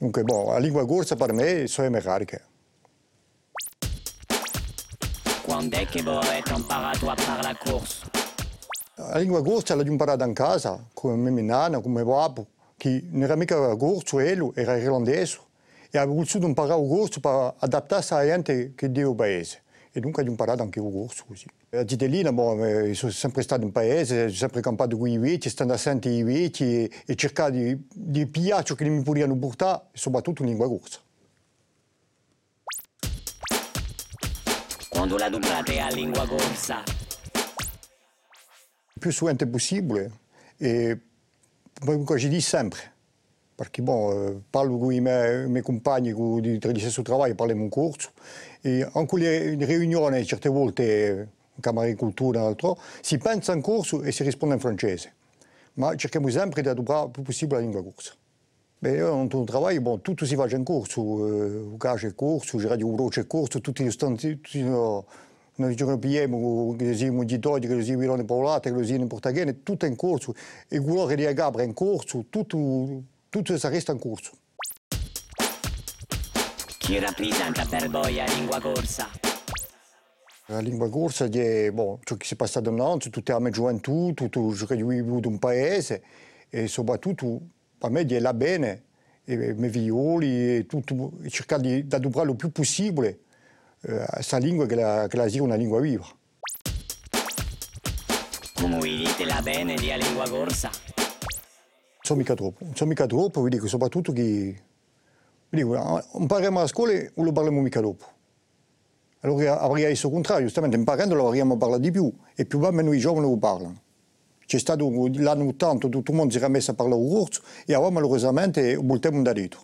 Dunque, boh, la lingua corsa per me sono le rariche. Quando è che voi avete imparato a fare la corsa? La lingua corsa l'ho imparata in casa, come mia nonna, come mio babbo, che non era mica corso, lui era irlandese, e aveva voluto imparare il corso per adattarsi alla gente che è il paese. E dunque ho imparato anche il corso così. A Zitellina, boh, eh, sono sempre stato in paese, ho sempre campato con i vecchi, stando a sentire i vecchi e, e cercare di, di pigliare ciò che mi potevano portare, soprattutto in lingua corsa. Quando la dublate a lingua corsa? Il più suente possibile e come je dis sempre. Perché bon, eh, parlo i miei compagni con- di di stesso lavoro, parliamo in corso e anche le riunioni certe volte in Camera di Cultura e altro, si pensa in corso e si risponde in francese. Ma cerchiamo sempre di adoperare il più possibile la lingua corsa. Io non un lavoro, bon, tutto si fa in corso, eh, il gas è corso, il radio veloce è corso, tutti gli stanzi, tutti no, noi giorni pigliamo, che che siamo Virone Paolate, che siamo in Portaghene, tutto in corso. E il colore di Agabra è in corso, tutto, tutto si resta in corso. Chi rappresenta per voi a lingua corsa? La lingua corsa è bon, ciò che si è passato innanzi, tutta la mia gioventù, tutto ciò che vissuto in paese e soprattutto per me è là bene, e i miei figlioli, e tutto, e cercare di, adoperare il più possibile eh, questa lingua che la, che la sia una lingua viva. Come vi dite la bene di a lingua corsa? So mica troppo, non so mica troppo, vi dico soprattutto che vi dico, ah, impariamo a scuola e non lo parliamo mica dopo. Allora avrei il contrario, giustamente imparando avremmo parlato di più e più o meno i giovani lo parlano. C'è stato l'anno 80, tutto il mondo si era messo a parlare corso e ora malaureusamente il tempo da dietro.